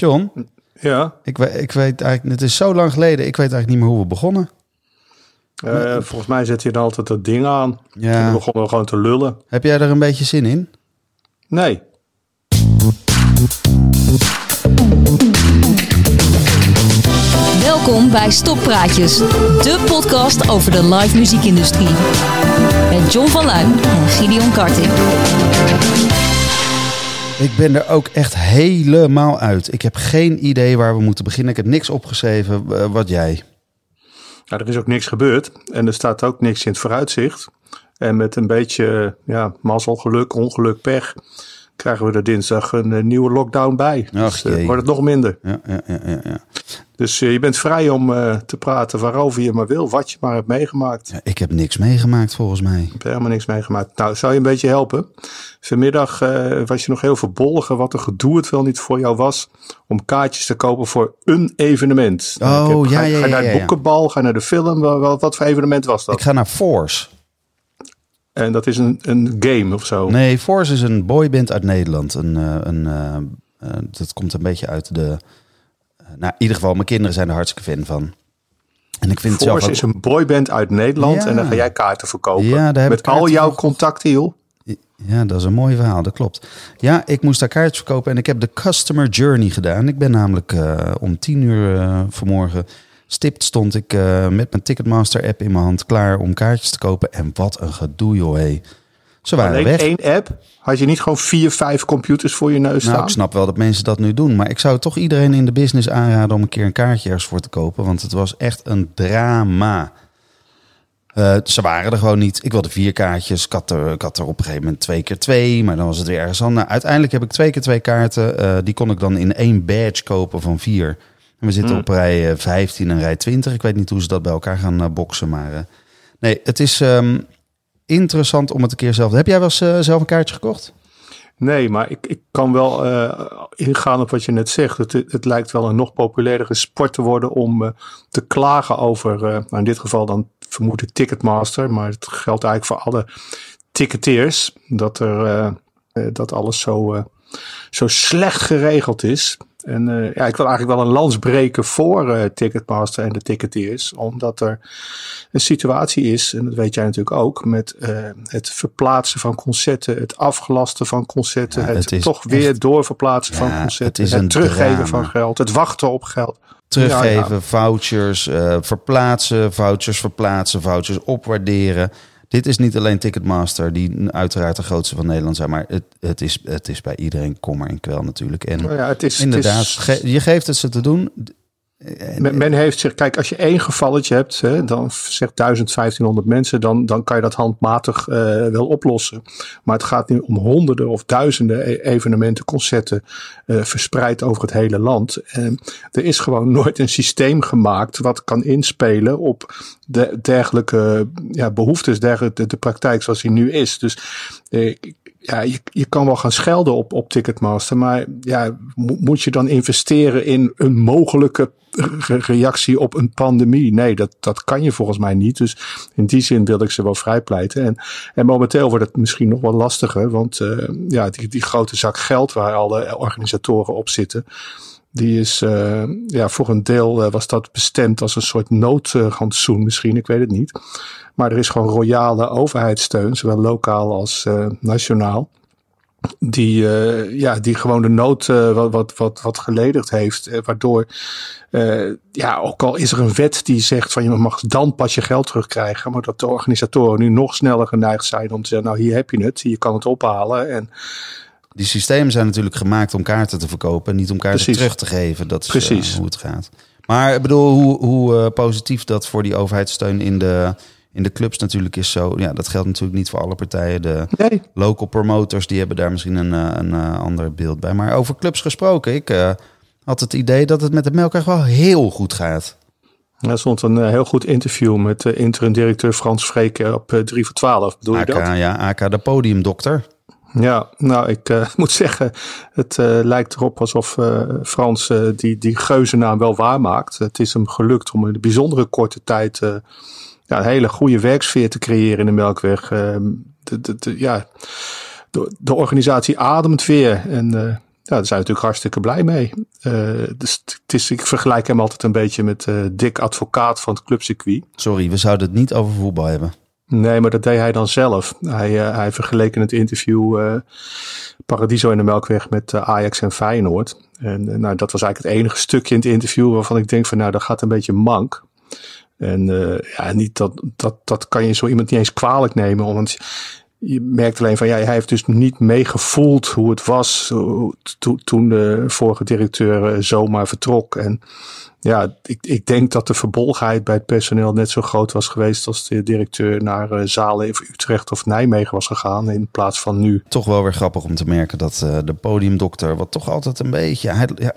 John, Ja, ik, ik weet eigenlijk, het is zo lang geleden, ik weet eigenlijk niet meer hoe we begonnen. eh, volgens mij zet je dan altijd dat ding aan. Ja. En dan begonnen we gewoon te lullen. Heb jij er een beetje zin in? Nee. Welkom bij Stoppraatjes, de podcast over de live muziekindustrie. Met John van Luijn en Gideon Karting. Ik ben er ook echt helemaal uit. Ik heb geen idee waar we moeten beginnen. Ik heb niks opgeschreven. Eh, wat jij? Nou, er is ook niks gebeurd. En er staat ook niks in het vooruitzicht. En met een beetje ja, mazzel, geluk, ongeluk, pech... krijgen we er dinsdag een eh, nieuwe lockdown bij. Ach, dus eh, wordt het nog minder. Ja, ja, ja, ja, ja. Dus eh, je bent vrij om te praten waarover je maar wil. Wat je maar hebt meegemaakt. Ja, Ik heb niks meegemaakt volgens mij. Ik heb helemaal niks meegemaakt. Nou, zou je een beetje helpen? Vanmiddag was je nog heel verbolgen wat een gedoe het wel niet voor jou was om kaartjes te kopen voor een evenement. Oh, Ik heb- ja, ga, ja, ga naar het boekenbal, ga naar de film. Wat, wat voor evenement was dat? Ik ga naar Force. En dat is een, een game of zo. Nee, Force is een boyband uit Nederland. Een, eh, een, eh, eh, dat komt een beetje uit de... nou, in ieder geval, mijn kinderen zijn er hartstikke fan van. En ik vind het zelf Force ook... is een boyband uit Nederland Ja. en dan ga jij kaarten verkopen. Ja, daar heb Met al jouw contacten, joh. Ja, dat is een mooi verhaal, dat klopt. Ja, ik moest daar kaartjes verkopen en ik heb de Customer Journey gedaan. Ik ben namelijk om tien uur vanmorgen stipt stond ik eh, met mijn Ticketmaster app in mijn hand klaar om kaartjes te kopen. En wat een gedoe, joh. Hé. Ze waren Alleen weg. één app. Had je niet gewoon vier, vijf computers voor je neus Nou, staan? ik snap wel dat mensen dat nu doen. Maar ik zou toch iedereen in de business aanraden om een keer een kaartje ergens voor te kopen. Want het was echt een drama. Eh, ze waren er gewoon niet. Ik wilde vier kaartjes. Ik had, er, ik had er op een gegeven moment twee keer twee. Maar dan was het weer ergens anders. Nou, uiteindelijk heb ik twee keer twee kaarten. Eh, die kon ik dan in één badge kopen van vier. En we zitten op rij eh, 15 en rij 20. Ik weet niet hoe ze dat bij elkaar gaan eh, boksen. Maar eh, nee, het is ehm, interessant om het een keer zelf... Heb jij wel eens eh, zelf een kaartje gekocht? Nee, maar ik, ik kan wel eh, ingaan op wat je net zegt. Het, het lijkt wel een nog populairdere sport te worden om eh, te klagen over, eh, nou in dit geval dan vermoed ik Ticketmaster, maar het geldt eigenlijk voor alle ticketeers, dat, er, eh, eh, dat alles zo, eh, zo slecht geregeld is. En eh, ja, ik wil eigenlijk wel een lans breken voor eh, Ticketmaster en de ticketeers, omdat er een situatie is, en dat weet jij natuurlijk ook, met eh, het verplaatsen van concerten, het afgelasten van concerten, Ja, het, toch weer echt- doorverplaatsen van concerten, het teruggeven drama. van geld, het wachten op geld. teruggeven, Ja, vouchers verplaatsen, vouchers verplaatsen, vouchers opwaarderen. Dit is niet alleen Ticketmaster, die uiteraard de grootste van Nederland zijn, maar het, het, is, het is bij iedereen kommer en kwel natuurlijk. En Nou ja, het is, inderdaad, het is, ge- je geeft het ze te doen. Men, men heeft zich, kijk, als je één gevalletje hebt, hè, dan zegt 1500 mensen, dan, dan kan je dat handmatig eh, wel oplossen. Maar het gaat nu om honderden of duizenden e- evenementen, concerten, eh, verspreid over het hele land. En er is gewoon nooit een systeem gemaakt wat kan inspelen op de, dergelijke ja, behoeftes, dergelijke de, de praktijk zoals die nu is. Dus eh, ja, je, je kan wel gaan schelden op, op Ticketmaster, maar ja, mo- moet je dan investeren in een mogelijke re- reactie op een pandemie? Nee, dat, dat kan je volgens mij niet. Dus in die zin wil ik ze wel vrijpleiten. En, en momenteel wordt het misschien nog wel lastiger, want eh, ja, die, die grote zak geld waar alle organisatoren op zitten. Die is, eh, ja, voor een deel eh, was dat bestemd als een soort noodrantsoen misschien, ik weet het niet. Maar er is gewoon royale overheidssteun, zowel lokaal als eh, nationaal. Die, ja, die gewoon de nood wat, wat, wat, wat geledigd heeft. waardoor, ja, ook al is er een wet die zegt van je mag dan pas je geld terugkrijgen. Maar dat de organisatoren nu nog sneller geneigd zijn om te zeggen, nou hier heb je het, je kan het ophalen. En Die systemen zijn natuurlijk gemaakt om kaarten te verkopen, niet om kaarten Precies. terug te geven. Dat is eh, Precies. hoe het gaat. Maar ik bedoel, hoe, hoe eh, positief dat voor die overheidssteun in de, in de clubs natuurlijk is zo. Ja, dat geldt natuurlijk niet voor alle partijen. De nee, local promoters die hebben daar misschien een, eh, een ander beeld bij. Maar over clubs gesproken, ik had het idee dat het met de melk echt wel heel goed gaat. er stond een heel goed interview met interim directeur Frans Vreken op eh, 3 voor 12. Bedoel je AK, dat? ja, AK de podiumdokter. Ja, nou, ik eh, moet zeggen, het eh, lijkt erop alsof eh, Frans die, die geuzennaam wel waarmaakt. Het is hem gelukt om in een bijzondere korte tijd ja, een hele goede werksfeer te creëren in de Melkweg. De, de, de, ja, de, de organisatie ademt weer. En eh, daar zijn we natuurlijk hartstikke blij mee. dus is, ik vergelijk hem altijd een beetje met Dick Advocaat van het clubcircuit. Sorry, we zouden het niet over voetbal hebben. Nee, maar dat deed hij dan zelf. Hij, hij vergeleek in het interview Paradiso in de Melkweg met Ajax en Feyenoord. En nou, dat was eigenlijk het enige stukje in het interview waarvan ik denk van nou, dat gaat een beetje mank. En uh, ja, niet dat, dat, dat kan je zo iemand niet eens kwalijk nemen. Want je merkt alleen van ja, hij heeft dus niet meegevoeld hoe het was toen de vorige directeur eh, zomaar vertrok. En ja, ik, ik denk dat de verbolgenheid bij het personeel net zo groot was geweest als de directeur naar uh, Zalen of Utrecht of Nijmegen was gegaan in plaats van nu. Toch wel weer grappig om te merken dat de podiumdokter, wat toch altijd een beetje. Hij, ja,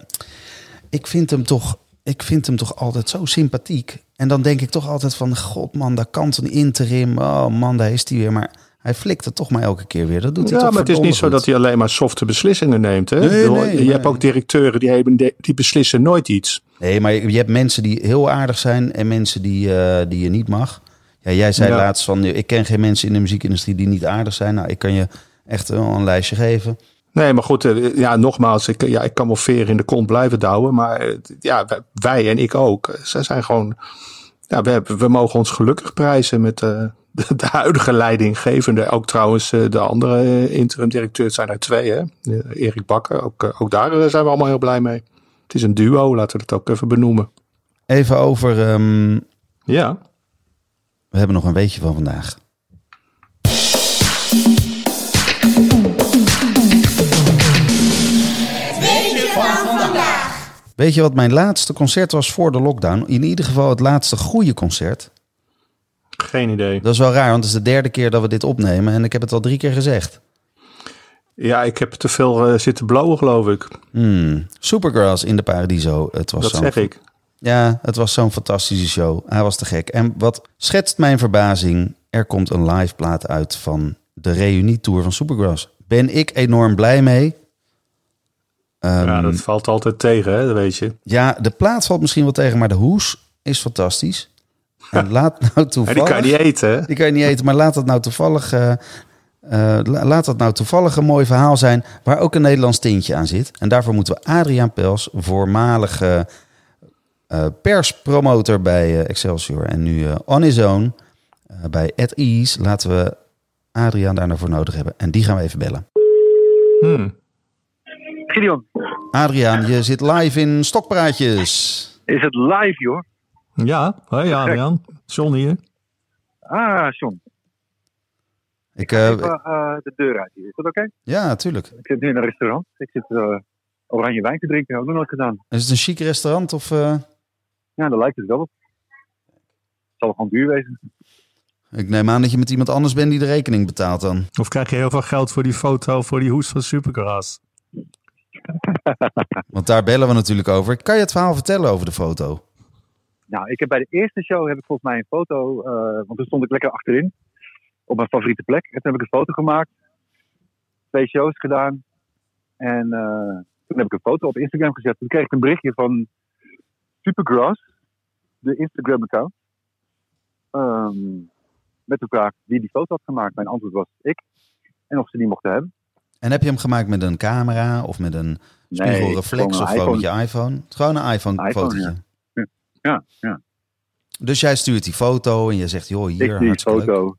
ik vind hem toch ik vind hem toch altijd zo sympathiek. En dan denk ik toch altijd van, god man, daar kan een interim. Oh man, daar is hij weer. Maar hij flikt het toch maar elke keer weer. Dat doet hij ja, toch maar het is niet zo dat hij alleen maar softe beslissingen neemt. Hè? Nee, nee, je nee. hebt ook directeuren die, hebben, die beslissen nooit iets. Nee, maar je hebt mensen die heel aardig zijn en mensen die, uh, die je niet mag. Ja, jij zei Ja. laatst van, ik ken geen mensen in de muziekindustrie die niet aardig zijn. Nou, ik kan je echt wel een lijstje geven. Nee, maar goed, eh, ja, nogmaals, ik, ja, ik kan wel veren in de kont blijven douwen. Maar eh, ja, wij- en ik ook. Ze zijn gewoon, ja, we, hebben, we mogen ons gelukkig prijzen met eh, de, de huidige leidinggevende. Ook trouwens eh, de andere eh, interim directeur, het zijn er twee, hè? Eh, Erik Bakker, ook, ook daar zijn we allemaal heel blij mee. Het is een duo, laten we het ook even benoemen. Even over, ehm, Ja, we hebben nog een weetje van vandaag. Weet je wat mijn laatste concert was voor de lockdown? In ieder geval het laatste goede concert. Geen idee. Dat is wel raar, want het is de derde keer dat we dit opnemen. En ik heb het al drie keer gezegd. Ja, ik heb te veel eh, zitten blowen, geloof ik. Hmm. Supergrass in de Paradiso. Het was Dat zeg ik. Ja, het was zo'n fantastische show. Hij was te gek. En wat schetst mijn verbazing? Er komt een live plaat uit van de reunietour van Supergrass. Ben ik enorm blij mee. Ehm, ja, dat valt altijd tegen, hè, dat weet je. ja, de plaat valt misschien wel tegen, maar de hoes is fantastisch. En laat nou En toevallig... die kan je niet eten? Die kan je niet eten, maar laat dat nou toevallig, eh, eh, la- laat dat nou toevallig een mooi verhaal zijn waar ook een Nederlands tintje aan zit. En daarvoor moeten we Adriaan Pels, voormalige eh, perspromotor bij Excelsior en nu on his own eh, bij At Ease, laten we Adriaan daar nou voor nodig hebben. En die gaan we even bellen. Hmm. Gideon, Adriaan, je zit live in Stokpraatjes. is het live, joh? Ja, hoi Adriaan. John hier. Ah, John. Ik, eh, Even eh, de deur uit hier. Is dat oké? ja, natuurlijk. Ik zit nu in een restaurant. Ik zit eh, oranje wijn te drinken. Heb ik nog nooit gedaan. Is het een chic restaurant of... eh, Ja, daar lijkt het wel op. Het zal gewoon duur wezen. Ik neem aan dat je met iemand anders bent die de rekening betaalt dan. Of krijg je heel veel geld voor die foto, voor die hoes van Supergrass? Want daar bellen we natuurlijk over. Kan je het verhaal vertellen over de foto? Nou, ik heb bij de eerste show heb ik volgens mij een foto. eh, want toen stond ik lekker achterin. Op mijn favoriete plek. En toen heb ik een foto gemaakt. Twee shows gedaan. En eh, toen heb ik een foto op Instagram gezet. Toen kreeg ik een berichtje van Supergrass. De Instagram-account. Ehm, met de vraag wie die foto had gemaakt. Mijn antwoord was ik. En of ze die mochten hebben. En heb je hem gemaakt met een camera of met een spiegelreflex of gewoon met je iPhone? Gewoon een iPhone, iPhone, fotootje. Ja, ja. Dus jij stuurt die foto en je zegt, joh, hier, ik die hartstikke leuk. foto.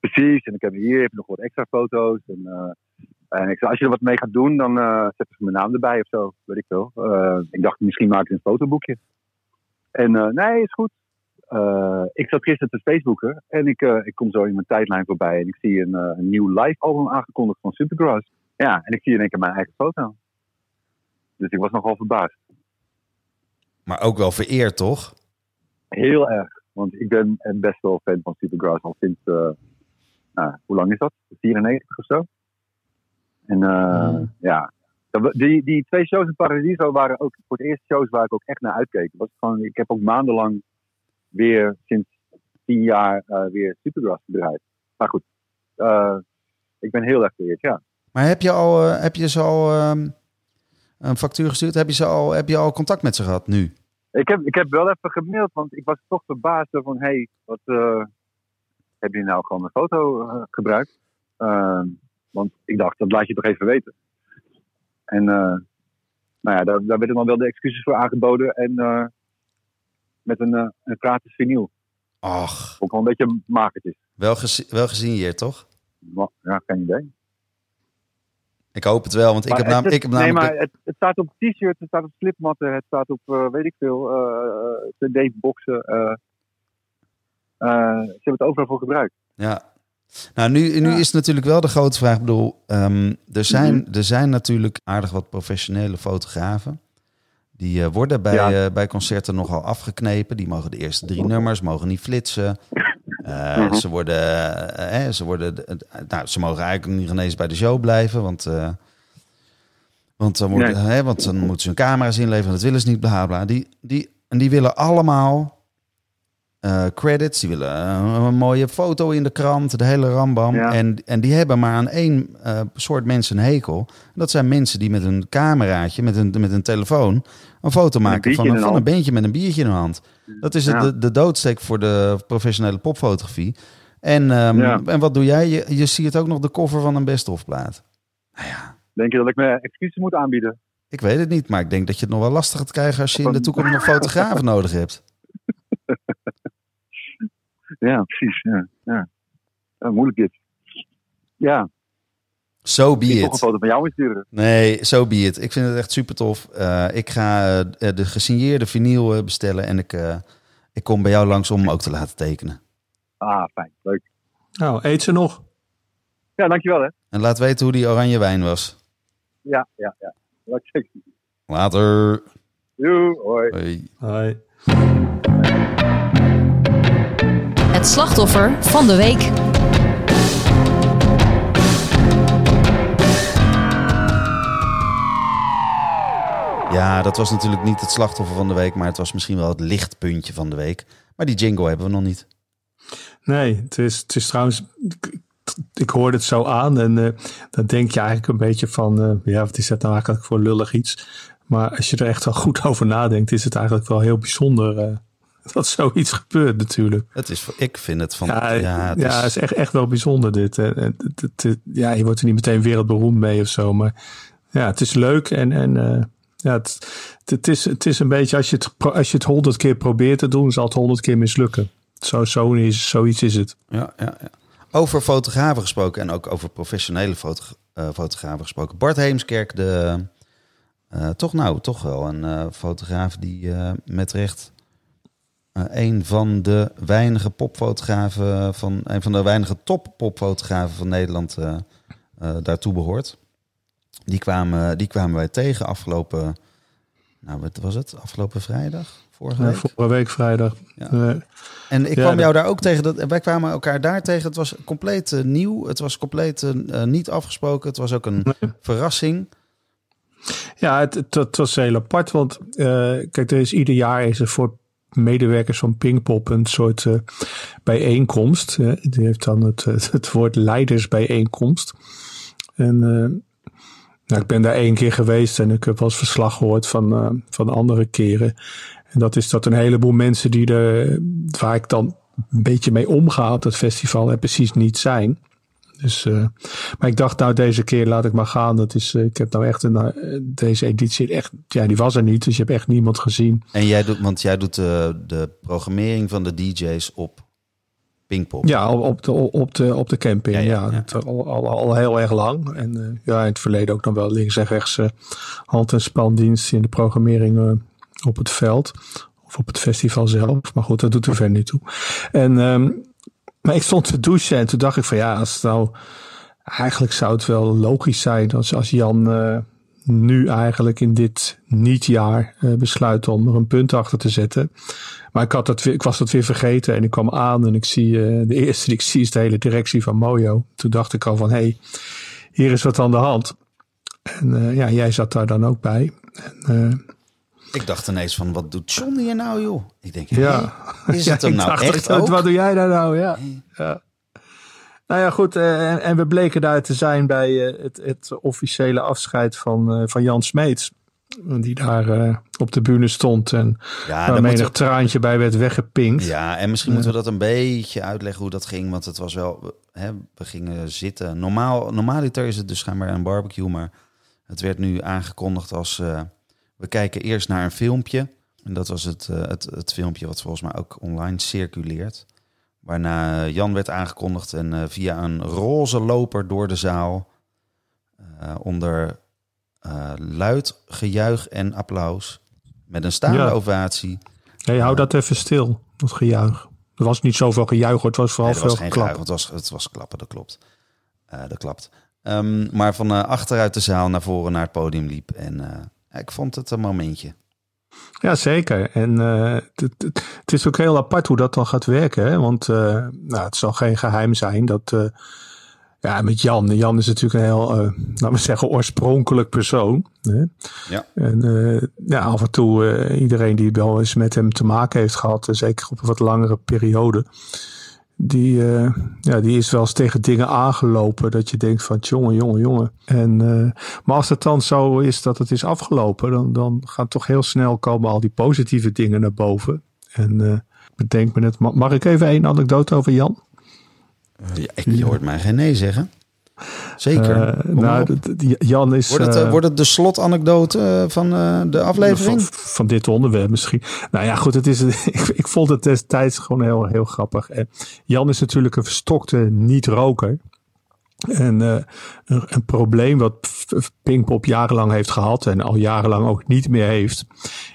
Precies, en ik heb hier ik nog wat extra foto's. En, eh, en ik zei, als je er wat mee gaat doen, dan eh zet ik mijn naam erbij of zo. Weet ik veel. Eh, ik dacht, misschien maak ik een fotoboekje. En nee, is goed. Ik zat gisteren te Facebooken en ik, ik kom zo in mijn tijdlijn voorbij en ik zie een, een nieuw live album aangekondigd van Supergrass. Ja, en ik zie in één keer mijn eigen foto. Dus ik was nogal verbaasd. Maar ook wel vereerd, toch? Heel erg. Want ik ben best wel fan van Supergrass al sinds, eh, nou, hoe lang is dat? 94 of zo. En eh, ja, die, die twee shows in Paradiso waren ook voor het eerst shows waar ik ook echt naar uitkeek. Het Was gewoon, ik heb ook maandenlang weer sinds tien jaar eh, weer Supergrass gedraaid. Maar goed, eh, ik ben heel erg vereerd, ja. Maar heb je, al, eh, heb je ze al ehm, een factuur gestuurd? Heb je, ze al, heb je al contact met ze gehad nu? Ik heb, ik heb wel even gemaild, want ik was toch verbaasd van, hé, hey, wat eh, heb je nou gewoon een foto eh, gebruikt? Ehm, want ik dacht, dat laat je toch even weten. En eh, nou ja, daar, daar werden dan wel de excuses voor aangeboden. En met een, een gratis vinyl. Ach, Ook wel een beetje makertjes. wel, gezi wel gezien hier, toch? Ja, geen idee. Ik hoop het wel, want ik heb, het nam, is- ik heb nee, namelijk... maar het, het staat op t-shirts, het staat op slipmatten, het staat op, eh, weet ik veel, eh cd-boxen. eh ze hebben het overal voor gebruikt. Ja. Nou, nu, nu Ja. is natuurlijk wel de grote vraag. Ik bedoel, ehm, er, zijn, Mhm. er zijn natuurlijk aardig wat professionele fotografen. Die worden bij, Ja. bij concerten nogal afgeknepen. Die mogen de eerste drie nummers, mogen niet flitsen. Eh, Mhm. Ze worden, eh, ze worden, nou, ze mogen eigenlijk niet eens bij de show blijven, want, eh, want, dan worden, Nee. hè, want dan moeten ze hun camera's inleveren. Dat willen ze niet, bla bla. Die, die, en die willen allemaal eh, credits. Die willen eh, een mooie foto in de krant, de hele rambam. Ja. En, en die hebben maar aan één eh, soort mensen een hekel. Dat zijn mensen die met een cameraatje, met een, met een telefoon, een foto maken van een, van een beentje met een biertje in de hand. Dat is het, de, de doodsteek voor de professionele popfotografie. En, ehm, Ja. en wat doe jij? Je, je ziet ook nog de cover van een best-of plaat. Nou ja, Denk je dat ik me excuses moet aanbieden? ik weet het niet, maar ik denk dat je het nog wel lastig gaat krijgen als je in de toekomst nog fotografen nodig hebt. Ja, precies. Ja, ja. Ja, moeilijk dit. Ja, So ik be toch een it. foto van jou insturen. Nee, so be it. Ik vind het echt super tof. Eh, ik ga eh, de gesigneerde vinyl eh, bestellen en ik, eh, ik kom bij jou langs om hem ook te laten tekenen. Ah, fijn. Leuk. Nou, eet ze nog. Ja, dankjewel hè. En laat weten hoe die oranje wijn was. Ja, ja, ja. Ik. Later. Doei, hoi. Hoi. Hoi. Het slachtoffer van de week. Ja, dat was natuurlijk niet het slachtoffer van de week, maar het was misschien wel het lichtpuntje van de week. Maar die jingle hebben we nog niet. Nee, het is, het is trouwens. Ik, ik hoorde het zo aan en eh, dan denk je eigenlijk een beetje van. eh, ja, wat is dat nou eigenlijk voor lullig iets? Maar als je er echt wel goed over nadenkt, is het eigenlijk wel heel bijzonder eh, dat zoiets gebeurt, natuurlijk. Het is, ik vind het van. Ja, het is, is echt, echt wel bijzonder dit. Ja, je wordt er niet meteen wereldberoemd mee of zo. Maar ja, het is leuk. En, en eh, ja, het, het, is, het is een beetje, als je het, als je het honderd keer probeert te doen, zal het honderd keer mislukken. Zo, zo is, zoiets is het. ja, ja, ja. Over fotografen gesproken en ook over professionele foto, eh, fotografen gesproken. Bart Heemskerk, de, eh, toch nou, toch wel een fotograaf die met recht eh, een van de weinige popfotografen van een van de weinige top popfotografen van Nederland eh, eh, daartoe behoort. Die kwamen, die kwamen wij tegen afgelopen, nou wat was het? Afgelopen vrijdag? Vorige Ja, week? vorige week vrijdag. Ja. En ik Ja, kwam jou daar ook tegen. Dat, wij kwamen elkaar daar tegen. Het was compleet nieuw. Het was compleet niet afgesproken. Het was ook een verrassing. Ja, het, het, het was heel apart. Want kijk, er is ieder jaar is er voor medewerkers van Pinkpop een soort eh, bijeenkomst. die heeft dan het, het, het woord leidersbijeenkomst. En eh, nou, ik ben daar één keer geweest en ik heb wel eens verslag gehoord van, eh, van andere keren. En dat is dat een heleboel mensen die er, waar ik dan een beetje mee omga op dat festival, er precies niet zijn. Dus, eh, maar ik dacht nou deze keer laat ik maar gaan. Dat is, eh, ik heb nou echt een, eh, deze editie echt, ja die was er niet. Dus je hebt echt niemand gezien. En jij doet, want jij doet de, de programmering van de DJ's op Pinkpop. Ja, op op de, op de, op de camping. Ja, Ja, ja, ja. dat Al, al, al heel erg lang. En ja, in het verleden ook dan wel links en rechts eh, hand- en spandienst in de programmering op het veld. Of op het festival zelf. Maar goed, dat doet er verder niet toe. En, ehm, maar ik stond te douchen en toen dacht ik van ja, als nou... Eigenlijk zou het wel logisch zijn als, als Jan eh, nu eigenlijk in dit niet-jaar eh, besluit om er een punt achter te zetten. Maar ik, had dat ik was dat weer vergeten en ik kwam aan en ik zie eh, de eerste die ik zie is de hele directie van Mojo. Toen dacht ik al van hé, hey, hier is wat aan de hand. En ja, jij zat daar dan ook bij. En, Ik dacht ineens van, wat doet John hier nou, joh? Ik denk, Ja. is ja, het hem ik nou echt wat, doe jij daar nou? Ja. ja. Nou ja, goed. eh, en, en we bleken daar te zijn bij eh, het, het officiële afscheid van, eh, van Jan Smeets. Die daar op de bühne stond en Ja, waar menig we- traantje bij werd weggepinkt. ja, en misschien moeten we dat een beetje uitleggen hoe dat ging. Want het was wel, hè, we gingen zitten. Normaal, normaliter is het dus schijnbaar een barbecue, maar Het werd nu aangekondigd als we kijken eerst naar een filmpje. En dat was het, eh, het, het filmpje wat volgens mij ook online circuleert. Waarna Jan werd aangekondigd en eh, via een roze loper door de zaal eh, onder luid gejuich en applaus met een staande Ja. ovatie. Hey, hou dat even stil, dat gejuich. Er was niet zoveel gejuich, het was vooral Nee, dat was veel geen klap. gejuich, het was, het was klappen, dat klopt. Dat klopt. Ehm, maar van achteruit de zaal naar voren naar het podium liep. En ik vond het een momentje. Ja, zeker. En eh, het, is ook heel apart hoe dat dan gaat werken. Hè? Want eh, nou, het zal geen geheim zijn dat... eh, ja, met Jan. Jan is natuurlijk een heel, laten we zeggen, oorspronkelijk persoon. Hè? Ja. En ja, af en toe iedereen die wel eens met hem te maken heeft gehad, eh, zeker op een wat langere periode, die, eh, ja, die is wel eens tegen dingen aangelopen dat je denkt van jongen, jongen, jongen. En, eh, maar als het dan zo is dat het is afgelopen, dan, dan gaan toch heel snel komen al die positieve dingen naar boven. En eh, bedenk me net, ma- mag ik even één anekdote over Jan? Ja, ik, je hoort mij geen nee zeggen. Zeker. Eh, nou, Jan is. wordt, het, eh, eh, wordt het de slotanekdote van de aflevering? Van, van dit onderwerp misschien. Nou ja, goed, het is, ik, ik vond het destijds gewoon heel, heel grappig. En Jan is natuurlijk een verstokte niet-roker. En eh, een, probleem wat Pinkpop jarenlang heeft gehad en al jarenlang ook niet meer heeft,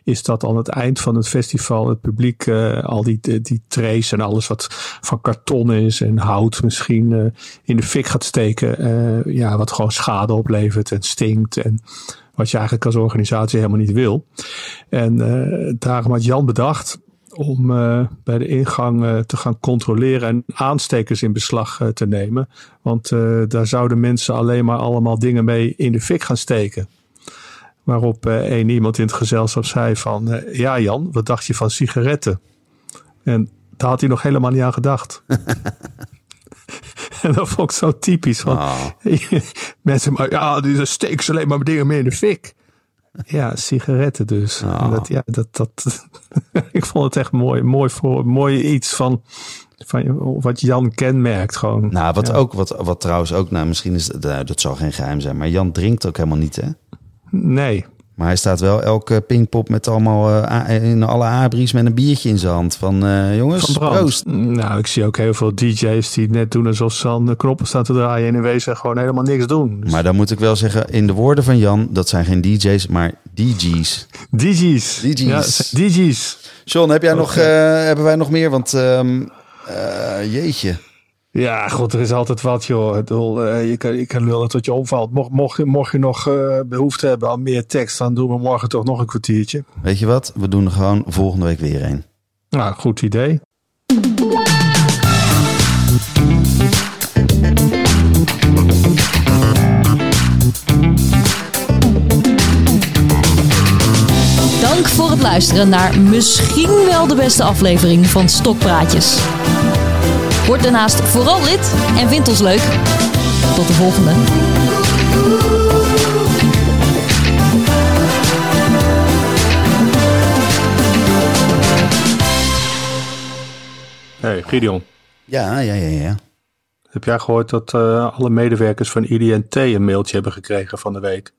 is dat aan het eind van het festival het publiek eh, al die, die, trays en alles wat van karton is en hout misschien eh, in de fik gaat steken. ja, wat gewoon schade oplevert en stinkt en wat je eigenlijk als organisatie helemaal niet wil. En daarom had Jan bedacht om eh, bij de ingang eh, te gaan controleren en aanstekers in beslag eh, te nemen. Want daar zouden mensen alleen maar allemaal dingen mee in de fik gaan steken. Waarop één iemand in het gezelschap zei van... ja Jan, wat dacht je van sigaretten? En daar had hij nog helemaal niet aan gedacht. en dat vond ik zo typisch. Want Ah, mensen, maar ja, die steken ze alleen maar dingen mee in de fik. Ja, sigaretten dus. Dat, ja, dat, dat, ik vond het echt mooi, mooi, voor, mooi iets van, van wat Jan kenmerkt. Gewoon. nou, wat Ja. ook, wat, wat trouwens ook, nou, misschien is nou, dat zal geen geheim zijn, maar Jan drinkt ook helemaal niet, hè? Nee, Maar hij staat wel elke pingpop met allemaal eh, a- in alle abris met een biertje in zijn hand. Van eh, jongens, van proost. Nou, ik zie ook heel veel DJ's die het net doen alsof ze aan de knoppen staan te draaien. En in wezen gewoon helemaal niks doen. Dus Maar dan moet ik wel zeggen, in de woorden van Jan, dat zijn geen DJ's, maar DJ's. DJ's. DJ's. Ja, DJ's. John, heb jij nog, eh, hebben wij nog meer? Want ehm, eh, jeetje. Ja, goed, er is altijd wat, joh. Ik bedoel, eh, je, kan, je kan lullen tot je omvalt. Mocht, mocht, je- mocht je nog eh, behoefte hebben aan meer tekst, dan doen we morgen toch nog een kwartiertje. Weet je wat? We doen er gewoon volgende week weer een. Nou, goed idee. Dank voor het luisteren naar misschien wel de beste aflevering van Stokpraatjes. Word daarnaast vooral lid en vind ons leuk. Tot de volgende. Hey, Gideon. Ja, ja, ja, ja. Heb jij gehoord dat eh, alle medewerkers van IDNT een mailtje hebben gekregen van de week?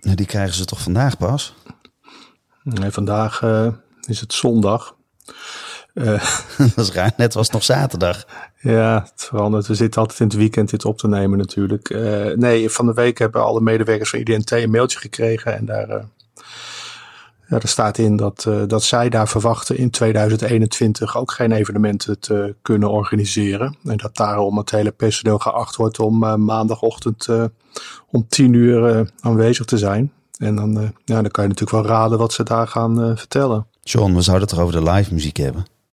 Nou, Die krijgen ze toch vandaag pas? Nee, vandaag eh, is het zondag. Eh, dat is raar. Net was het nog zaterdag. ja, het verandert. We zitten altijd in het weekend dit op te nemen natuurlijk. Eh, nee, van de week hebben alle medewerkers van IDNT een mailtje gekregen. En daar, eh, ja, daar staat in dat, dat zij daar verwachten in 2021 ook geen evenementen te kunnen organiseren. En dat daarom het hele personeel geacht wordt om maandagochtend om 10 uur aanwezig te zijn. En dan, ja, dan kan je natuurlijk wel raden wat ze daar gaan vertellen. John, we zouden het toch over de live muziek hebben?